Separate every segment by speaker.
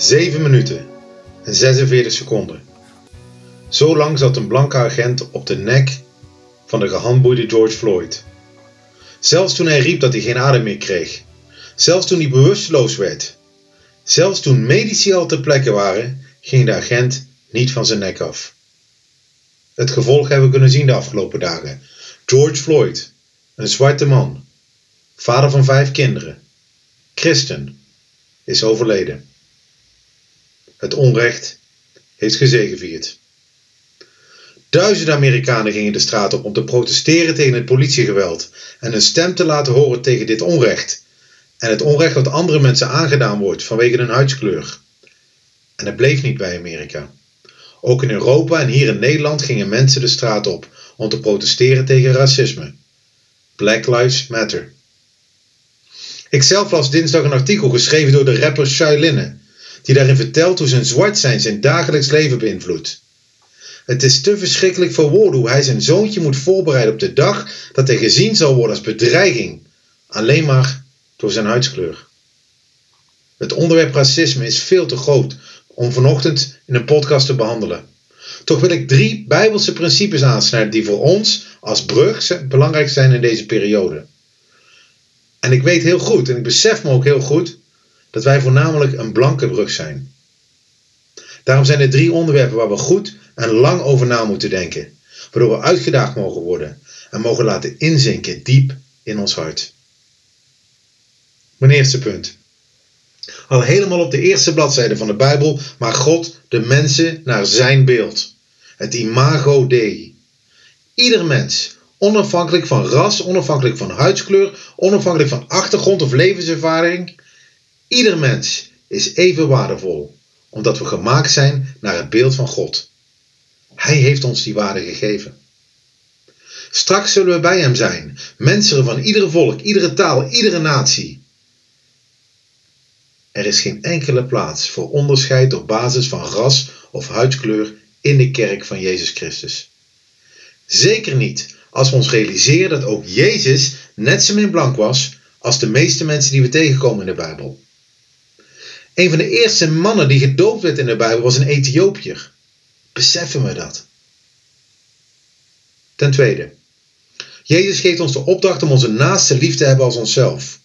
Speaker 1: 7 minuten en 46 seconden. Zo lang zat een blanke agent op de nek van de gehandboeide George Floyd. Zelfs toen hij riep dat hij geen adem meer kreeg. Zelfs toen hij bewusteloos werd. Zelfs toen medici al ter plekke waren, ging de agent niet van zijn nek af. Het gevolg hebben we kunnen zien de afgelopen dagen. George Floyd, een zwarte man, vader van vijf kinderen, christen, is overleden. Het onrecht heeft gezegevierd. Duizenden Amerikanen gingen de straat op om te protesteren tegen het politiegeweld en een stem te laten horen tegen dit onrecht en het onrecht dat andere mensen aangedaan wordt vanwege hun huidskleur. En het bleef niet bij Amerika. Ook in Europa en hier in Nederland gingen mensen de straat op om te protesteren tegen racisme. Black Lives Matter. Ik zelf las dinsdag een artikel geschreven door de rapper Linne, die daarin vertelt hoe zijn zwart zijn zijn dagelijks leven beïnvloedt. Het is te verschrikkelijk voor woorden hoe hij zijn zoontje moet voorbereiden op de dag dat hij gezien zal worden als bedreiging, alleen maar door zijn huidskleur. Het onderwerp racisme is veel te groot om vanochtend in een podcast te behandelen. Toch wil ik drie Bijbelse principes aansnijden die voor ons als brug belangrijk zijn in deze periode. En ik weet heel goed, en ik besef me ook heel goed, dat wij voornamelijk een blanke brug zijn. Daarom zijn er drie onderwerpen waar we goed en lang over na moeten denken, waardoor we uitgedaagd mogen worden en mogen laten inzinken diep in ons hart. Mijn eerste punt. Al helemaal op de eerste bladzijde van de Bijbel maakt God de mensen naar zijn beeld. Het imago Dei. Ieder mens, onafhankelijk van ras, onafhankelijk van huidskleur, onafhankelijk van achtergrond of levenservaring, ieder mens is even waardevol, omdat we gemaakt zijn naar het beeld van God. Hij heeft ons die waarde gegeven. Straks zullen we bij hem zijn, mensen van iedere volk, iedere taal, iedere natie. Er is geen enkele plaats voor onderscheid op basis van ras of huidskleur in de kerk van Jezus Christus. Zeker niet als we ons realiseren dat ook Jezus net zo min blank was als de meeste mensen die we tegenkomen in de Bijbel. Een van de eerste mannen die gedoopt werd in de Bijbel was een Ethiopiër. Beseffen we dat? Ten tweede, Jezus geeft ons de opdracht om onze naaste lief te hebben als onszelf.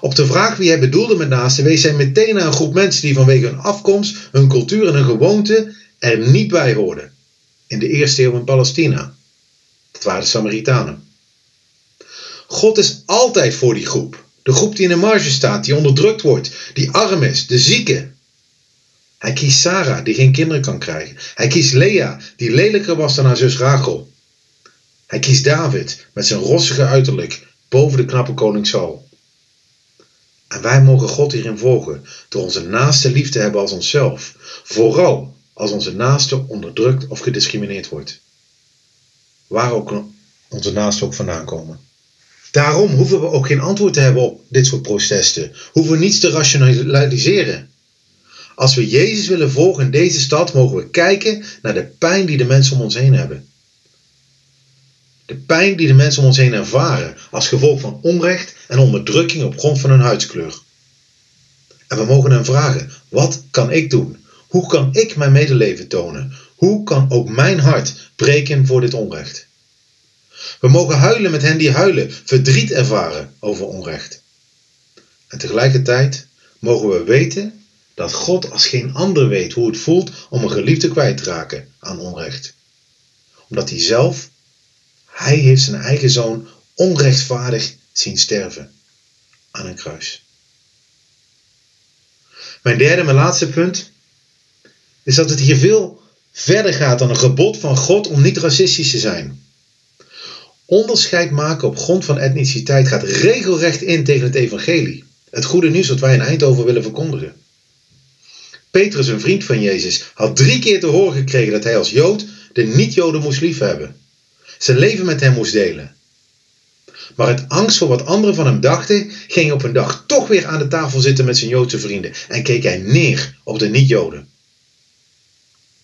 Speaker 1: Op de vraag wie hij bedoelde met naasten wees hij meteen naar een groep mensen die vanwege hun afkomst, hun cultuur en hun gewoonte er niet bij hoorden. In de eerste eeuw in Palestina. Dat waren de Samaritanen. God is altijd voor die groep. De groep die in de marge staat, die onderdrukt wordt, die arm is, de zieke. Hij kiest Sarah, die geen kinderen kan krijgen. Hij kiest Lea, die lelijker was dan haar zus Rachel. Hij kiest David, met zijn rossige uiterlijk, boven de knappe koning Saul. En wij mogen God hierin volgen door onze naaste lief te hebben als onszelf. Vooral als onze naaste onderdrukt of gediscrimineerd wordt. Waar ook onze naasten ook vandaan komen. Daarom hoeven we ook geen antwoord te hebben op dit soort protesten. Hoeven we niets te rationaliseren. Als we Jezus willen volgen in deze stad, mogen we kijken naar de pijn die de mensen om ons heen hebben. De pijn die de mensen om ons heen ervaren als gevolg van onrecht en onderdrukking op grond van hun huidskleur. En we mogen hem vragen: wat kan ik doen? Hoe kan ik mijn medeleven tonen? Hoe kan ook mijn hart breken voor dit onrecht? We mogen huilen met hen die huilen, verdriet ervaren over onrecht. En tegelijkertijd mogen we weten dat God als geen ander weet hoe het voelt om een geliefde kwijt te raken aan onrecht. Omdat hij zelf hij heeft zijn eigen zoon onrechtvaardig zien sterven aan een kruis. Mijn derde en laatste punt is dat het hier veel verder gaat dan een gebod van God om niet racistisch te zijn. Onderscheid maken op grond van etniciteit gaat regelrecht in tegen het evangelie. Het goede nieuws dat wij in Eindhoven willen verkondigen. Petrus, een vriend van Jezus, had drie keer te horen gekregen dat hij als Jood de niet-Joden moest liefhebben zijn leven met hem moest delen. Maar uit angst voor wat anderen van hem dachten, ging hij op een dag toch weer aan de tafel zitten met zijn Joodse vrienden en keek hij neer op de niet-Joden.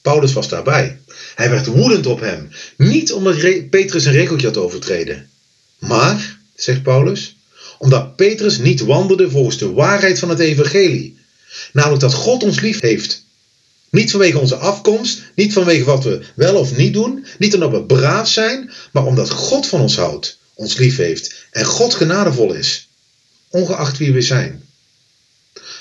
Speaker 1: Paulus was daarbij. Hij werd woedend op hem. Niet omdat Petrus een regeltje had overtreden. Maar, zegt Paulus, omdat Petrus niet wandelde volgens de waarheid van het evangelie. Namelijk dat God ons lief heeft. Niet vanwege onze afkomst, niet vanwege wat we wel of niet doen, niet omdat we braaf zijn, maar omdat God van ons houdt, ons lief heeft en God genadevol is, ongeacht wie we zijn.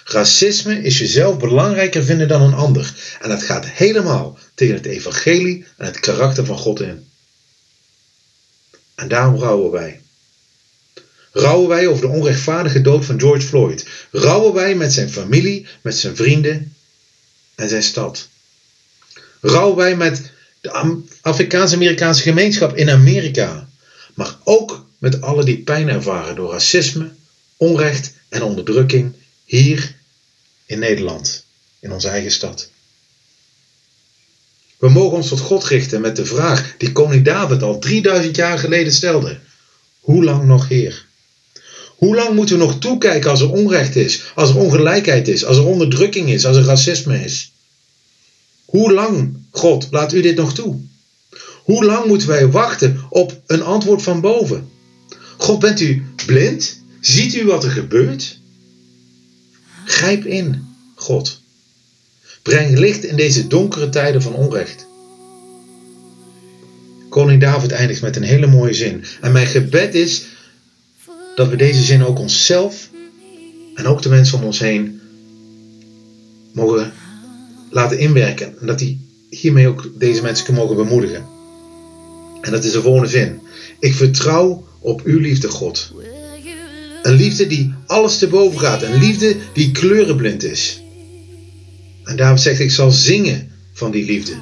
Speaker 1: Racisme is jezelf belangrijker vinden dan een ander en dat gaat helemaal tegen het evangelie en het karakter van God in. En daarom rouwen wij. Rouwen wij over de onrechtvaardige dood van George Floyd. Rouwen wij met zijn familie, met zijn vrienden en zijn stad. Rouwen wij met de Afrikaans-Amerikaanse gemeenschap in Amerika. Maar ook met alle die pijn ervaren door racisme, onrecht en onderdrukking hier in Nederland, in onze eigen stad. We mogen ons tot God richten met de vraag die koning David al 3000 jaar geleden stelde. Hoe lang nog, Heer? Hoe lang moeten we nog toekijken als er onrecht is, als er ongelijkheid is, als er onderdrukking is, als er racisme is? Hoe lang, God, laat u dit nog toe? Hoe lang moeten wij wachten op een antwoord van boven? God, bent u blind? Ziet u wat er gebeurt? Grijp in, God. Breng licht in deze donkere tijden van onrecht. Koning David eindigt met een hele mooie zin. En mijn gebed is dat we deze zin ook onszelf en ook de mensen om ons heen mogen laten inwerken. En dat die hiermee ook deze mensen kunnen mogen bemoedigen. En dat is de volgende zin. Ik vertrouw op uw liefde, God. Een liefde die alles te boven gaat. Een liefde die kleurenblind is. En daarom zegt ik zal zingen van die liefde.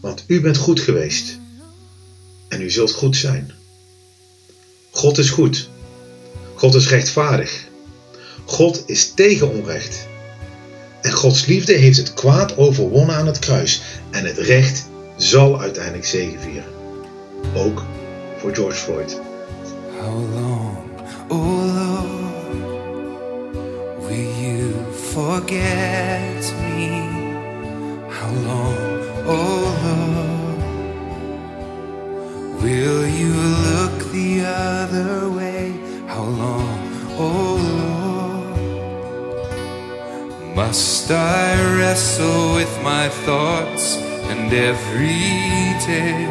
Speaker 1: Want u bent goed geweest. En u zult goed zijn. God is goed. God is rechtvaardig. God is tegen onrecht. En Gods liefde heeft het kwaad overwonnen aan het kruis. En het recht zal uiteindelijk zegevieren. Ook voor George Floyd.
Speaker 2: How long, every day?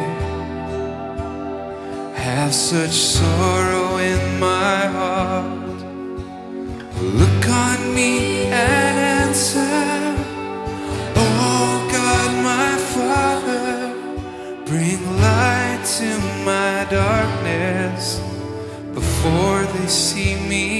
Speaker 2: have such sorrow in my heart. Look on me and answer. Oh God, my Father, bring light to my darkness before they see me